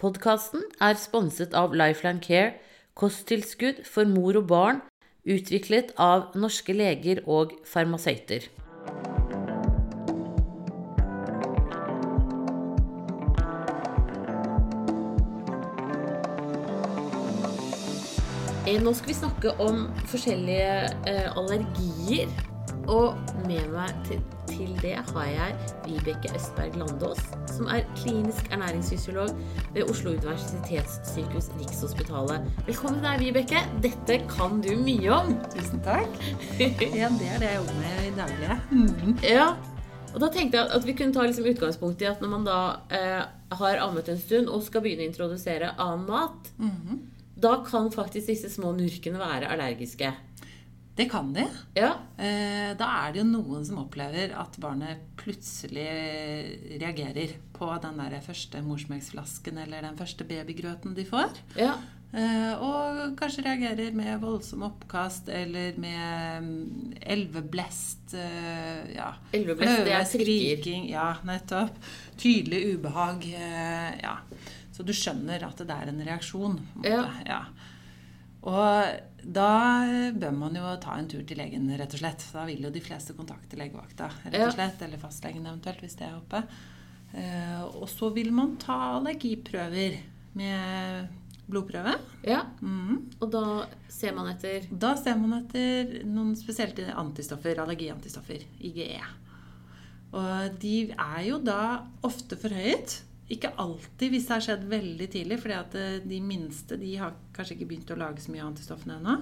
Podkasten er sponset av Lifeline Care, kosttilskudd for mor og barn, utviklet av norske leger og farmasøyter. Eh, Nå skal vi snakke om forskjellige eh, allergier. Og med meg til, til det har jeg Vibeke Østberg Landås, som er klinisk ernæringsfysiolog ved Oslo universitetssykehus Rikshospitalet. Velkommen til deg, Vibeke. Dette kan du mye om. Tusen takk. Ja, det er det jeg jobber med i daglige. Mm. Ja, og da tenkte jeg at vi kunne ta liksom utgangspunkt i at når man da eh, har ammet en stund og skal begynne å introdusere annen mat, Mhm. da kan faktisk disse små nurkene være allergiske. Det kan de. Ja, Eh, Da er det jo noen som opplever at barnet plutselig reagerer på den der første morsmelksflasken eller den første babygrøten de får. ja, Eh, Og kanskje reagerer med voldsom oppkast eller med mm, elveblest. eh, Ja. Elveblest, det er skriking. Ja, nettopp. Tydelig ubehag. eh, Ja. Så du skjønner at det er en reaksjon. Ja. ja. Og da bør man jo ta en tur til legen, rett og slett. Da vil jo de fleste kontakte legevakta, rett og slett. Eller fastlegen eventuelt, hvis det er oppe. Eh, og så vil man ta allergiprøver med blodprøve. ja. Mm. Og da ser man etter Da ser man etter noen spesielt antistoffer, allergiantistoffer, IGE. Og de er jo da ofte forhøyet. Ikke alltid hvis det har skjedd veldig tidlig, fordi at eh, de minste de har kanskje ikke begynt å lage så mye antistoffene ennå.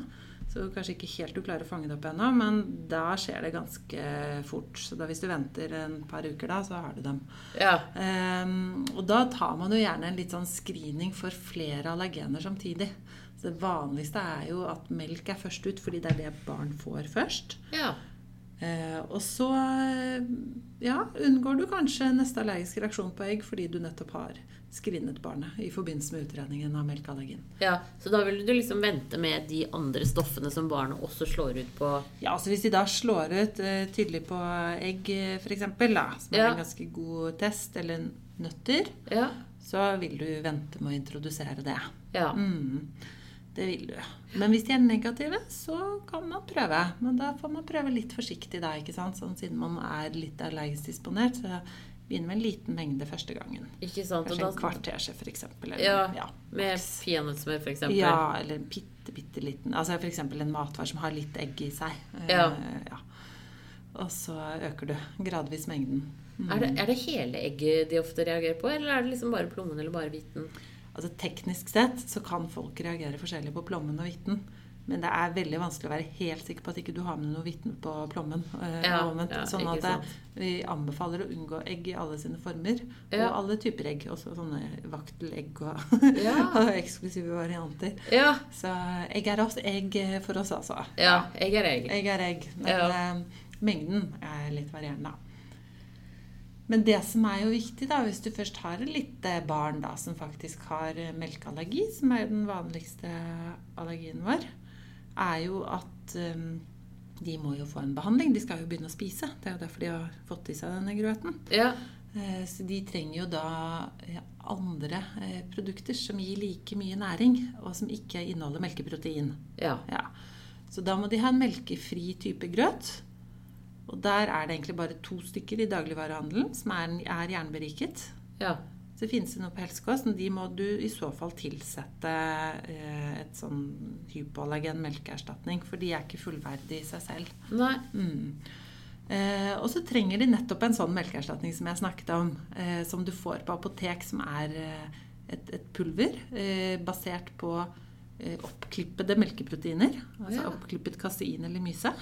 Så kanskje ikke helt du klarer å fange det opp ennå, men da skjer det ganske fort. Så da hvis du venter en par uker da, så har du dem. Ja. Um, og da tar man jo gjerne en litt sånn screening for flere allergener samtidig. Så det vanligste er jo at melk er først ut, fordi det er det barn får først. ja. Eh, og så eh, ja, unngår du kanskje neste allergisk reaksjon på egg fordi du nettopp har screenet barnet i forbindelse med utredningen av melkeallergien. Ja, Så da vil du liksom vente med de andre stoffene som barnet også slår ut på Ja, altså Hvis de da slår ut eh, tydelig på egg, f.eks., som er Ja. en ganske god test, eller nøtter, Ja. så vil du vente med å introdusere det. Ja. Mm, det vil du. Men hvis de er negative, så kan man prøve. Men da får man prøve litt forsiktig, da, ikke sant? Sånn, siden man er litt allergisk disponert. Så begynn med en liten mengde første gangen. Ikke sant? Kanskje en da, kvart teskje, f.eks. ja, med peanøttsmør, eksempel. Ja, eller en bitte, bitte liten Altså f.eks. en matvare som har litt egg i seg. Ja. Uh, ja. Og så øker du gradvis mengden. Mm. Er, det, er det hele egget de ofte reagerer på, eller er det liksom bare plommen eller bare hviten? Altså Teknisk sett så kan folk reagere forskjellig på plommen og hvitten. Men det er veldig vanskelig å være helt sikker på at ikke du har med noe hvitten på plommen. eh, Ja, ja, sånn at det, vi anbefaler å unngå egg i alle sine former. Ja. Og alle typer egg. Også sånne vaktelegg og, Ja. og eksklusive varianter. Ja. Så egg er også egg for oss, altså. ja egg er egg. Egg er egg. Men eh, mengden er litt varierende. Men det som er jo viktig, da, hvis du først har et lite barn da, som faktisk har eh, melkeallergi, som er den vanligste allergien vår, er jo at um, de må jo få en behandling. De skal jo begynne å spise. Det er jo derfor de har fått i seg denne grøten. Ja. Eh, Så de trenger jo da andre produkter som gir like mye næring, og som ikke inneholder melkeprotein. Ja. Ja. Så da må de ha en melkefri type grøt. Og der er det egentlig bare to stykker i dagligvarehandelen som er, er jernberiket. ja. Så det finnes det noe på helsekost, men de må du i så fall tilsette eh, et sånn hypoallergen melkeerstatning, for de er ikke fullverdige i seg selv. Nei. Mm. Eh, og så trenger de nettopp en sånn melkeerstatning som jeg snakket om, eh, som du får på apotek, som er eh, et, et pulver eh, basert på eh, oppklippede melkeproteiner. Altså Ja. oppklippet kasein eller myse.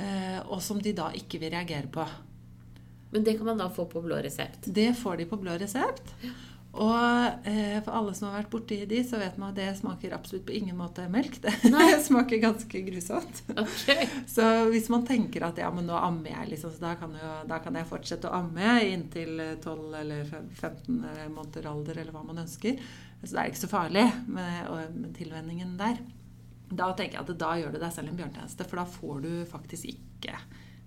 Eh, og som de da ikke vil reagere på. Men det kan man da få på blå resept. Det får de på blå resept. Og eh, for alle som har vært borti de, så vet man at det smaker absolutt på ingen måte melk. Det smaker ganske grusomt. Okay. Så hvis man tenker at ja, men nå ammer jeg, liksom, så da kan, jo, da kan jeg fortsette å amme inntil 12 eller 15 måneder alder, eller hva man ønsker, så det er ikke så farlig med, med tilvenningen der. Da tenker jeg at da gjør du deg selv en bjørntjeneste, for da får du faktisk ikke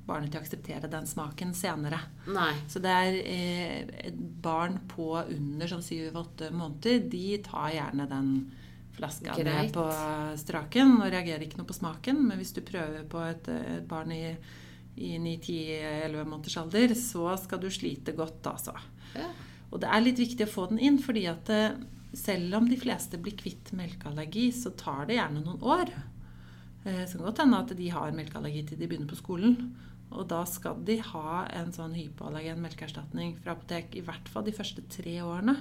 barnet til å akseptere den smaken senere. Nei. Så det er eh, barn på under sånn syv-åtte måneder, de tar gjerne den flaska Greit. ned på straken og reagerer ikke noe på smaken. Men hvis du prøver på et, et barn i, i 9-10-11 måneders alder, så skal du slite godt, altså. Ja. Og det er litt viktig å få den inn, fordi at eh, selv om de fleste blir kvitt melkeallergi, så tar det gjerne noen år. Det Så kan godt hende at de har melkeallergi til de begynner på skolen. Og da skal de ha en sånn hypoallergen melkeerstatning fra apotek i hvert fall de første tre årene.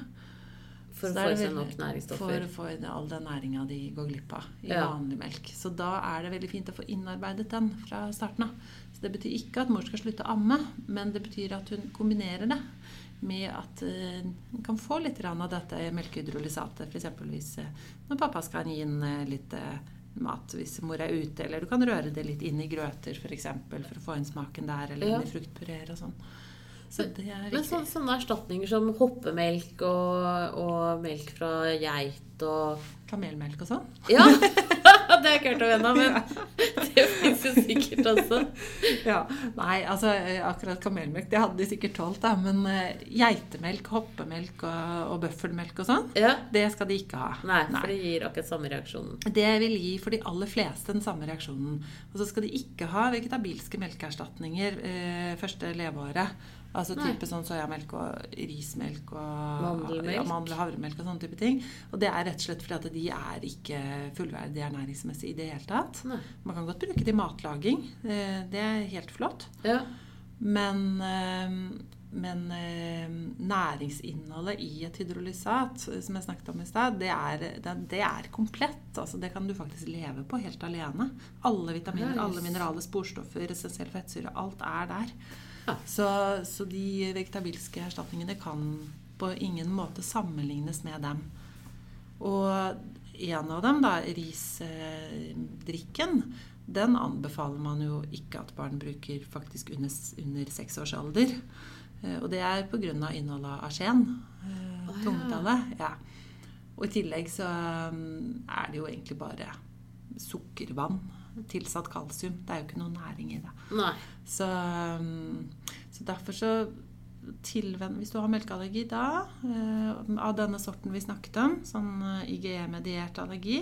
For å få i seg nok næringsstoffer. For å få all den næringa de går glipp av i Ja. vanlig melk. Så da er det veldig fint å få innarbeidet den fra starten av. Så det betyr ikke at mor skal slutte å amme, men det betyr at hun kombinerer det med at eh, hun kan få litt av dette melkehydrolysatet. F.eks. eh, når pappa skal gi inn eh, litt mat hvis mor er ute, eller du kan røre det litt inn i grøter f.eks. For, for å få inn smaken der, eller Ja. inn i fruktpureer og sånn. Så det er Men så, sånne erstatninger som hoppemelk og, og melk fra geit og Kamelmelk og sånn. Ja! det har jeg ikke hørt om ennå, men det fins jo sikkert også. Ja, Nei, altså eh, akkurat kamelmelk det hadde de sikkert tålt, da. Men uh, geitemelk, hoppemelk og, og bøffelmelk og sånn, Ja. det skal de ikke ha. Nei, for det gir akkurat samme reaksjonen. Det vil gi for de aller fleste den samme reaksjonen. Og så skal de ikke ha vegetabilske melkeerstatninger uh, første leveåret. Altså Nei. type sånn soyamelk og rismelk og Mandelmelk. Ja, mandel- havremelk og sånne type ting. Og det er rett og slett fordi at de er ikke fullverdige ernæringsmessig i det hele tatt. Nei. Man kan godt bruke det i matlaging. eh, Det er helt flott. Ja. Men, eh, men eh, næringsinnholdet i et hydrolysat, som jeg snakket om i stad, det, det, det er komplett. Altså, det kan du faktisk leve på helt alene. Alle vitaminer, Nice. alle mineraler, sporstoffer, essensiell fettsyre. Alt er der. Ja. Så, så de vegetabilske erstatningene kan på ingen måte sammenlignes med dem. Og en av dem, da, risdrikken, den anbefaler man jo ikke at barn bruker faktisk under, under seks års alder. Eh, Og det er pga. innholdet av arsen. Å, ja. Ja. Og i tillegg så um, er det jo egentlig bare sukkervann. Tilsatt kalsium. Det er jo ikke noe næring i det. Nei. Så, um, så derfor så tilvenn Hvis du har melkeallergi da, eh, av denne sorten vi snakket om, sånn eh, IGE-mediert allergi,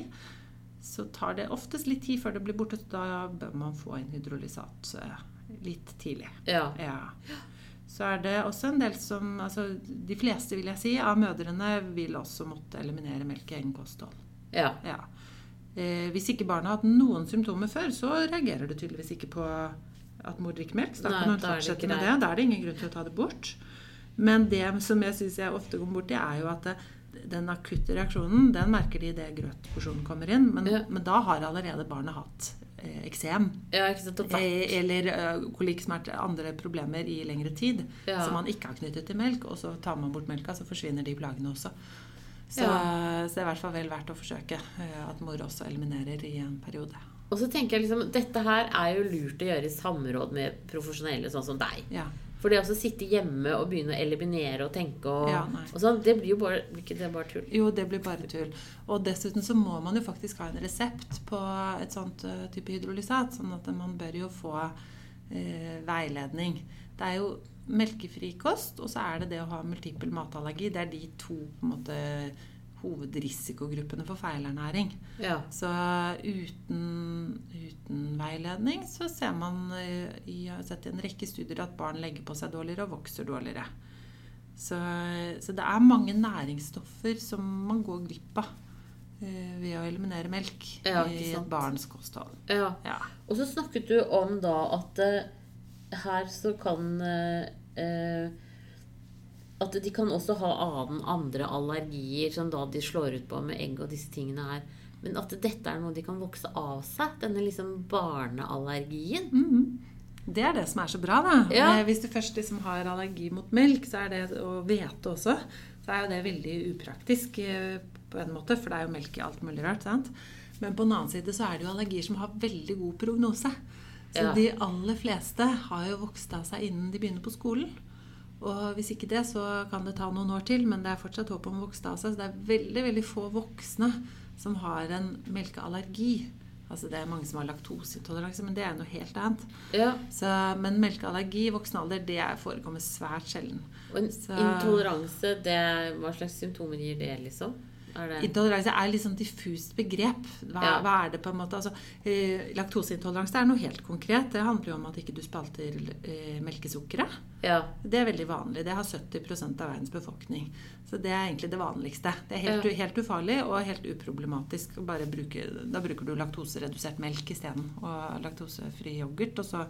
så tar det oftest litt tid før det blir borte. Da bør man få inn hydrolysat eh, litt tidlig. Ja. Ja. Så er det også en del som altså De fleste, vil jeg si, av mødrene vil også måtte eliminere melk i egen kosthold. Ja. Ja. Eh, hvis ikke barnet har hatt noen symptomer før, så reagerer du tydeligvis ikke på at mor drikker melk. Så da Nei, kan hun det fortsette med det. Da er det ingen grunn til å ta det bort. Men det som jeg syns jeg ofte går bort i, er jo at det, den akutte reaksjonen, den merker de idet grøtporsjonen kommer inn. Men, Ja. men da har allerede barnet hatt eh, eksem. ja, Eh, eller uh, kolikksmerte, andre problemer i lengre tid. Ja. Som man ikke har knyttet til melk. Og så tar man bort melka, så forsvinner de plagene også. Så, Ja. så det er i hvert fall vel verdt å forsøke eh, at mor også eliminerer i en periode. Og så tenker jeg liksom, Dette her er jo lurt å gjøre i samråd med profesjonelle sånn som deg. Ja. For det å sitte hjemme og begynne å eliminere og tenke og, Ja, og sånn, det blir jo bare ikke det bare tull? Jo, det blir bare tull. Og dessuten så må man jo faktisk ha en resept på et sånt eh, type hydrolysat. Sånn at man bør jo få eh, veiledning. Det er jo melkefri kost, og så er det det å ha multiple matallergi. Det er de to på en måte hovedrisikogruppene for feilernæring. Ja. Så uten, uten veiledning så ser man eh, i, sett i en rekke studier at barn legger på seg dårligere og vokser dårligere. Så, så det er mange næringsstoffer som man går glipp av ved å eliminere melk Ja, i et barns kosthold. ja. Ja. Og så snakket du om da at eh, her så kan eh, eh, At de kan også ha annen, andre allergier som da de slår ut på med egg og disse tingene her. Men at dette er noe de kan vokse av seg. Denne liksom barneallergien. Mhm. Det er det som er så bra, da. Ja. Eh, Hvis du først liksom har allergi mot melk, så er det, og hvete også, så er jo det veldig upraktisk eh, på en måte, for det er jo melk i alt mulig rart. sant? Men på den annen side så er det jo allergier som har veldig god prognose. Så Ja. de aller fleste har jo vokst av seg innen de begynner på skolen. Og hvis ikke det, så kan det ta noen år til, men det er fortsatt håp om å vokse av seg. Så det er veldig, veldig få voksne som har en melkeallergi. Altså Det er mange som har laktoseintoleranse, men det er noe helt annet. Ja. Så, men melkeallergi i voksen alder det er- forekommer svært sjelden. Og en Så- intoleranse, det, hva slags symptomer gir det, liksom? Er Intoleranse er litt sånn diffust begrep. Hva, Ja. hva er det på en måte? Altså, eh, laktoseintoleranse er noe helt konkret. Det handler jo om at ikke du spalter eh, melkesukkeret. Ja. Det er veldig vanlig. Det har 70 av verdens befolkning. Så det er egentlig det vanligste. Det er helt, Ja. helt ufarlig og helt uproblematisk. Bare bruke, da bruker du laktoseredusert melk isteden. Og laktosefri yoghurt. Og så,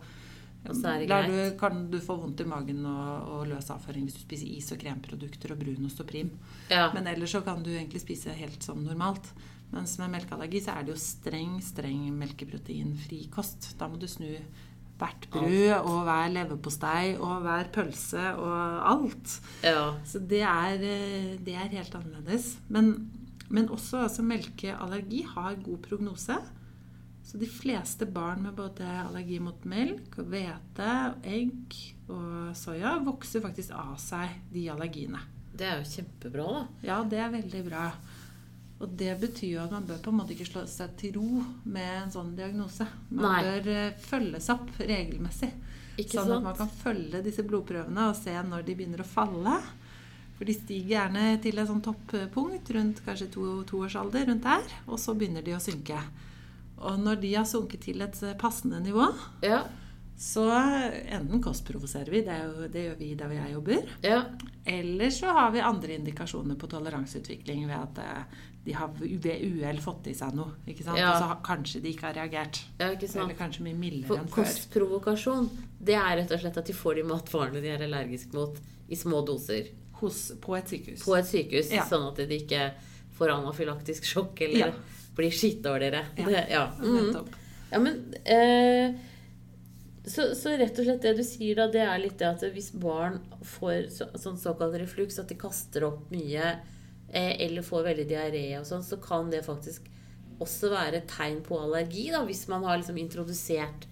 Du, kan du få vondt i magen og, og løs avføring hvis du spiser is og kremprodukter og brunost og prim. ja. Men ellers så kan du egentlig spise helt som normalt. Mens med melkeallergi så er det jo streng, streng melkeproteinfri kost. Da må du snu hvert brød og hver leverpostei og hver pølse og alt. ja. Så det er, eh, det er helt annerledes. Men, men også altså, melkeallergi har god prognose. Så de fleste barn med både allergi mot melk, hvete, egg og soya vokser faktisk av seg de allergiene. Det er jo kjempebra, da. Ja, det er veldig bra. Og det betyr jo at man bør på en måte ikke slå seg til ro med en sånn diagnose. Man Nei. bør eh, følges opp regelmessig. Ikke sånn at man kan følge disse blodprøvene og se når de begynner å falle. For de stiger gjerne til et sånn toppunkt rundt kanskje to, toårsalder, rundt der, og så begynner de å synke. Og når de har sunket til et passende nivå, Ja. så enten kostprovoserer vi, det, jo, det gjør vi der hvor jeg jobber, Ja. eller så har vi andre indikasjoner på toleranseutvikling ved at eh, de har ved uhell fått i seg noe. ikke sant? Ja. Og så har, kanskje de ikke har reagert. ja, ikke sant. Eller kanskje mye mildere For enn før. kostprovokasjon, det er rett og slett at de får de matvarene de er allergiske mot, i små doser Hos, på et sykehus. på et sykehus, Ja. sånn at de ikke får anafylaktisk sjokk eller Ja. Blir skitdårligere. Ja. Det, ja. Mm. Ja, men eh, så, så rett og slett det du sier da, det er litt det at hvis barn får så, sånn såkalt refluks, at de kaster opp mye eh, eller får veldig diaré og sånn, så kan det faktisk også være et tegn på allergi, da, hvis man har liksom introdusert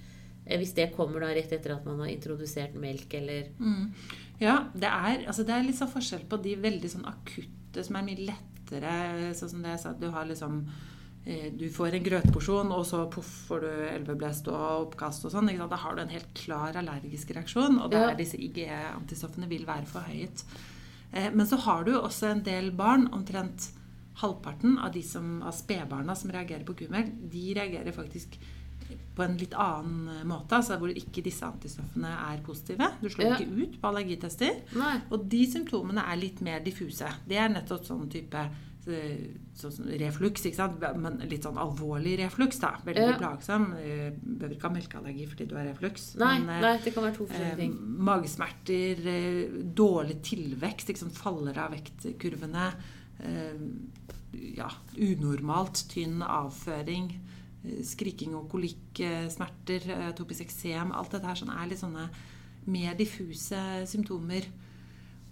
eh, Hvis det kommer da rett etter at man har introdusert melk eller Mm. Ja, det er, altså det er litt sånn forskjell på de veldig sånn akutte som er mye lettere. Sånn som det jeg sa, at du har liksom du får en grøtporsjon, og så poff får du elveblest og oppkast og sånn. Da har du en helt klar allergisk reaksjon, og der Ja. disse IGE-antistoffene vil være forhøyet. Eh, Men så har du også en del barn, omtrent halvparten av de som, av spedbarna som reagerer på kumelk, de reagerer faktisk på en litt annen måte, altså hvor ikke disse antistoffene er positive. Du slår Ja. ikke ut på allergitester. Nei. Og de symptomene er litt mer diffuse. Det er nettopp sånn type eh, sånn som refluks, ikke sant? men litt sånn alvorlig refluks. da. Veldig Ja. plagsom. Eh, Behøver ikke ha melkeallergi fordi du har refluks. Nei, men, eh, nei, det kan være to Eh, forskjellige ting. magesmerter, eh, dårlig tilvekst, liksom faller av vektkurvene. Eh, ja, unormalt tynn avføring. eh, Skriking og kolikk, eh, smerter, topisk atopisk eksem. Alt dette her sånn er litt sånne mer diffuse symptomer.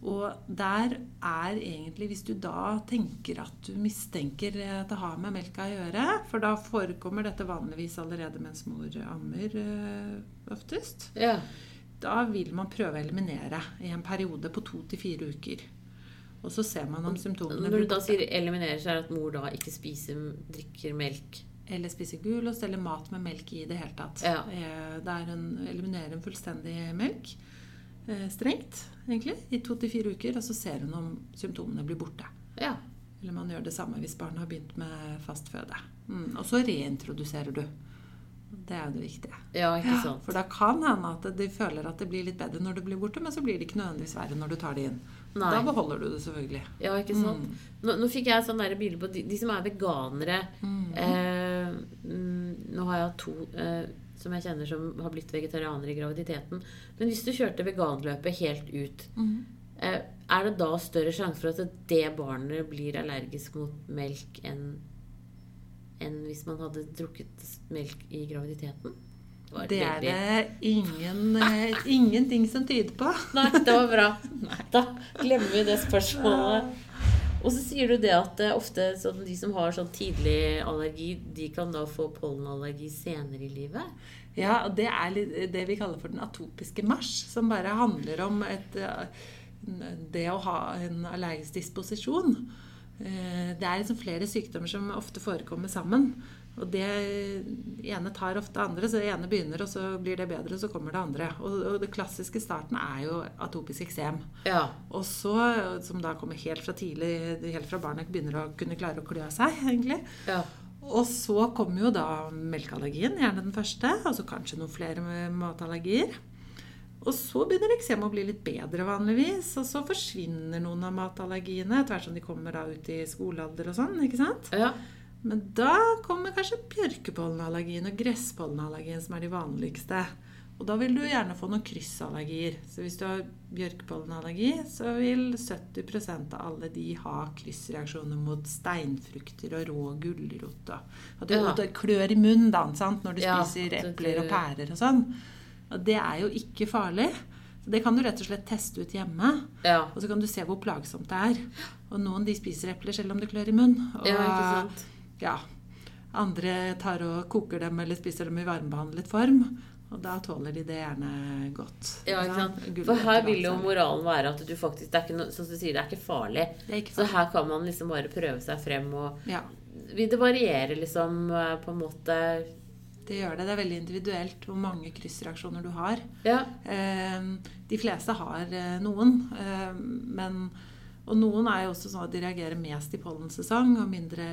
Og der er egentlig, hvis du da tenker at du mistenker at det har med melka å gjøre, for da forekommer dette vanligvis allerede mens mor ammer eh, oftest, Ja. da vil man prøve å eliminere i en periode på to til fire uker. Og så ser man om symptomene Når du da sier 'eliminerer', så er det at mor da ikke spiser, drikker melk. Eller spiser gulost eller mat med melk i det hele tatt. Ja. Det er hun eliminerer en fullstendig melk. Eh, Strengt, egentlig. I to til fire uker. Og så ser hun om symptomene blir borte. Ja. Eller man gjør det samme hvis barnet har begynt med fast føde. Mm. Og så reintroduserer du. Det er jo det viktige. ja, ikke sant. For da kan hende at de føler at det blir litt bedre når det blir borte, men så blir det ikke nødvendigvis verre når du tar det inn. Nei. Da beholder du det selvfølgelig. Ja, ikke sant? Mm. Nå, nå fikk jeg sånn der bilde på de, de som er veganere. Mm. Eh, mm, nå har jeg to eh, som jeg kjenner som har blitt vegetarianere i graviditeten. Men hvis du kjørte veganløpet helt ut, Mm. eh, er det da større sjanse for at det barnet blir allergisk mot melk enn enn hvis man hadde drukket melk i graviditeten? var Det er det ingen, eh, ingenting som tyder på. Nei, det var bra. Da glemmer vi det spørsmålet. Og så sier du det at er ofte sånn, de som har sånn tidlig allergi, de kan da få pollenallergi senere i livet. Ja, og det er det vi kaller for den atopiske marsj, som bare handler om et, eh, det å ha en allergisk disposisjon. Eh, Det er liksom flere sykdommer som ofte forekommer sammen. Og det ene tar ofte andre, så det ene begynner, og så blir det bedre, og så kommer det andre. Og, og det klassiske starten er jo atopisk eksem. Ja. Og så, som da kommer helt fra tidlig, helt fra barnet begynner å kunne klare å klø seg, egentlig. Ja. Og så kommer jo da melkeallergien, gjerne den første, og så kanskje noen flere matallergier. Og så begynner eksem å bli litt bedre vanligvis, og så forsvinner noen av matallergiene etter hvert som de kommer da ut i skolealder og sånn, ikke sant? ja. Men da kommer kanskje bjørkepollenallergien og gresspollenallergien som er de vanligste. Og da vil du gjerne få noen kryssallergier. Så hvis du har bjørkepollenallergi, så vil 70% av alle de ha kryssreaksjoner mot steinfrukter og rå gulrot. At du Ja. at klør i munnen da, sant? når du Ja, spiser epler og pærer og sånn. Og det er jo ikke farlig. Så det kan du rett og slett teste ut hjemme. Ja. Og så kan du se hvor plagsomt det er. Og noen de spiser epler selv om det klør i munnen. Og, ja, ikke sant. Ja. Andre tar og koker dem eller spiser dem i varmebehandlet form. Og da tåler de det gjerne godt. Ja, ikke sant? For her vil jo moralen være at du faktisk Det er ikke noe, som du sier, det er ikke farlig. Det er ikke Så her kan man liksom bare prøve seg frem og Ja, Vil det variere liksom eh, på en måte det gjør det. Det er veldig individuelt hvor mange kryssreaksjoner du har. Ja. Eh, De fleste har eh, noen, eh, men Og noen er jo også sånn at de reagerer mest i pollensesong og mindre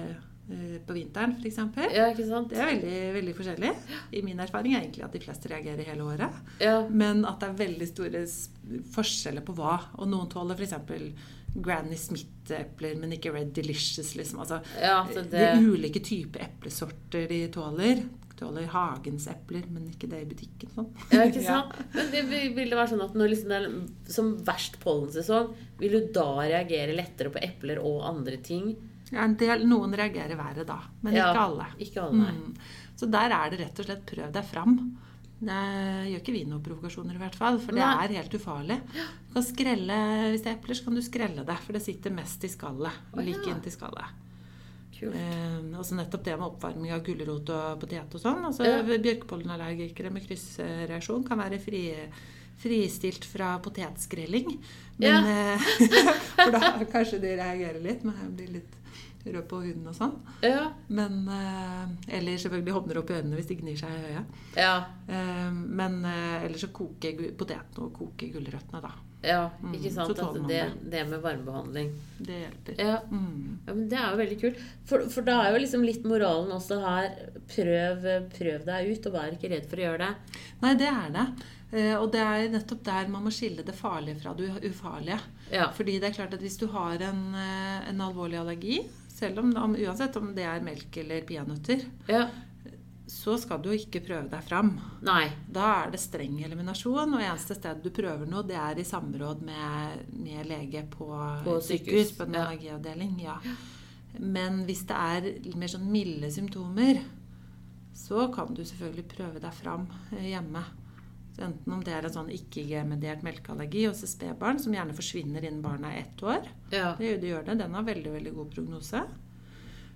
på vinteren, f.eks. ja, ikke sant? Det er veldig, veldig forskjellig. I min erfaring er egentlig at de fleste reagerer hele året. Ja. Men at det er veldig store forskjeller på hva. Og noen tåler f.eks. Granny Smith-epler, men ikke Red Delicious. Liksom. Altså, ja, så Det De ulike typer eplesorter de tåler. Tåler Hagens epler, men ikke det i butikken. Sånn. Ja, ikke sant? Men det vil det være sånn at når liksom det er som verst pollensesong, vil du da reagere lettere på epler og andre ting? Ja, del, noen reagerer verre da, men Ja, ikke alle. Ikke alle. Mm. Så der er det rett og slett prøv deg fram. Det gjør ikke vi noen provokasjoner i hvert fall, for det er helt ufarlig. Du kan skrelle, Hvis det er epler, så kan du skrelle det, for det sitter mest i skallet. Like ja. inntil skallet. Eh, og så nettopp det med oppvarming av gulrot og potet og sånn. Altså Ja. Bjørkepollenallergikere med kryssreaksjon kan være fri, fristilt fra potetskrelling. Men, ja. for da kanskje de reagerer litt, men blir litt rød på huden og sånn. Ja. Men, eh, eller selvfølgelig hovner opp i øynene hvis de gnir seg i øyet. Ja. Eh, men eller ellers så koker potetene og koker gulrøttene, da. Ja. Mm, Ikke sant? At det, det. det med varmebehandling. Det hjelper. Ja. Mm. Ja, men Det er jo veldig kult. For, for da er jo liksom litt moralen også her prøv, prøv deg ut, og vær ikke redd for å gjøre det. Nei, det er det. Eh, Og det er nettopp der man må skille det farlige fra det ufarlige. Ja. Fordi det er klart at hvis du har en, eh, en alvorlig allergi, selv om, om uansett om det er melk eller peanøtter, ja. Så skal du ikke prøve deg fram. Nei. Da er det streng eliminasjon, og eneste sted du prøver noe, det er i samråd med, med lege på, På sykehus, sykehus, på en ja. allergiavdeling. Ja. Men hvis det er mer sånn milde symptomer, så kan du selvfølgelig prøve deg fram eh, hjemme. Så enten om det er en sånn ikke-mediert melkeallergi hos spedbarn, som gjerne forsvinner innen barnet er ett år. Ja. Det, det gjør det. Den har veldig, veldig god prognose.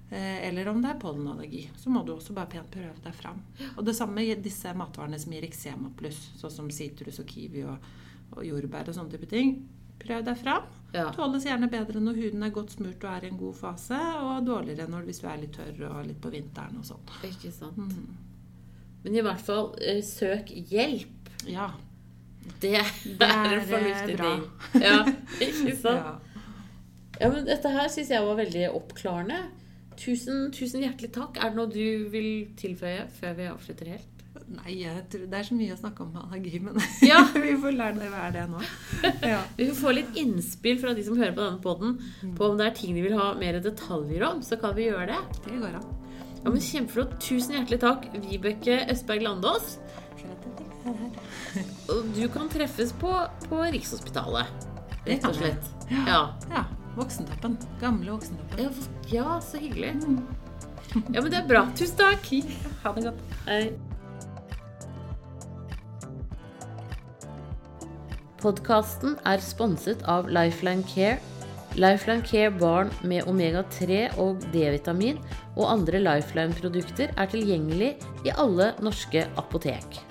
Eh, Eller om det er pollenallergi. Så må du også bare pent prøve deg fram. Og det samme i disse matvarene som gir eksema pluss, sånn som sitrus og kiwi og, og jordbær og sånne type ting. Prøv deg fram. Ja. Tåles gjerne bedre når huden er godt smurt og er i en god fase, og dårligere når, hvis du er litt tørr og litt på vinteren og sånn. Ikke sant. Mm. Men i hvert fall, eh, søk hjelp. Ja. Det Det er, en fornuftig eh, ting. Ja, ikke sant? ja. Ja, men dette her syns jeg var veldig oppklarende. Tusen, tusen hjertelig takk. Er det noe du vil tilføye før vi avslutter helt? Nei, tror, det er så mye å snakke om med allergi, men Ja. vi får lære det hva er det nå. Ja. Vi får få litt innspill fra de som hører på denne podden på om det er ting de vil ha mer detaljer om, så kan vi gjøre det. Det går an. Ja, men Kjempeflott. Tusen hjertelig takk, Vibeke Østberg Landås. Og du kan treffes på, på Rikshospitalet, rett og slett. Ja. Ja, Voksentappen. Gamle Voksentappen. Ja, ja, så hyggelig. Ja, men det er bra. Tusen takk. Ha det godt. Hei. Podkasten er sponset av Lifeline Care. Lifeline Care barn med omega-3 og D-vitamin og andre Lifeline-produkter er tilgjengelig i alle norske apotek.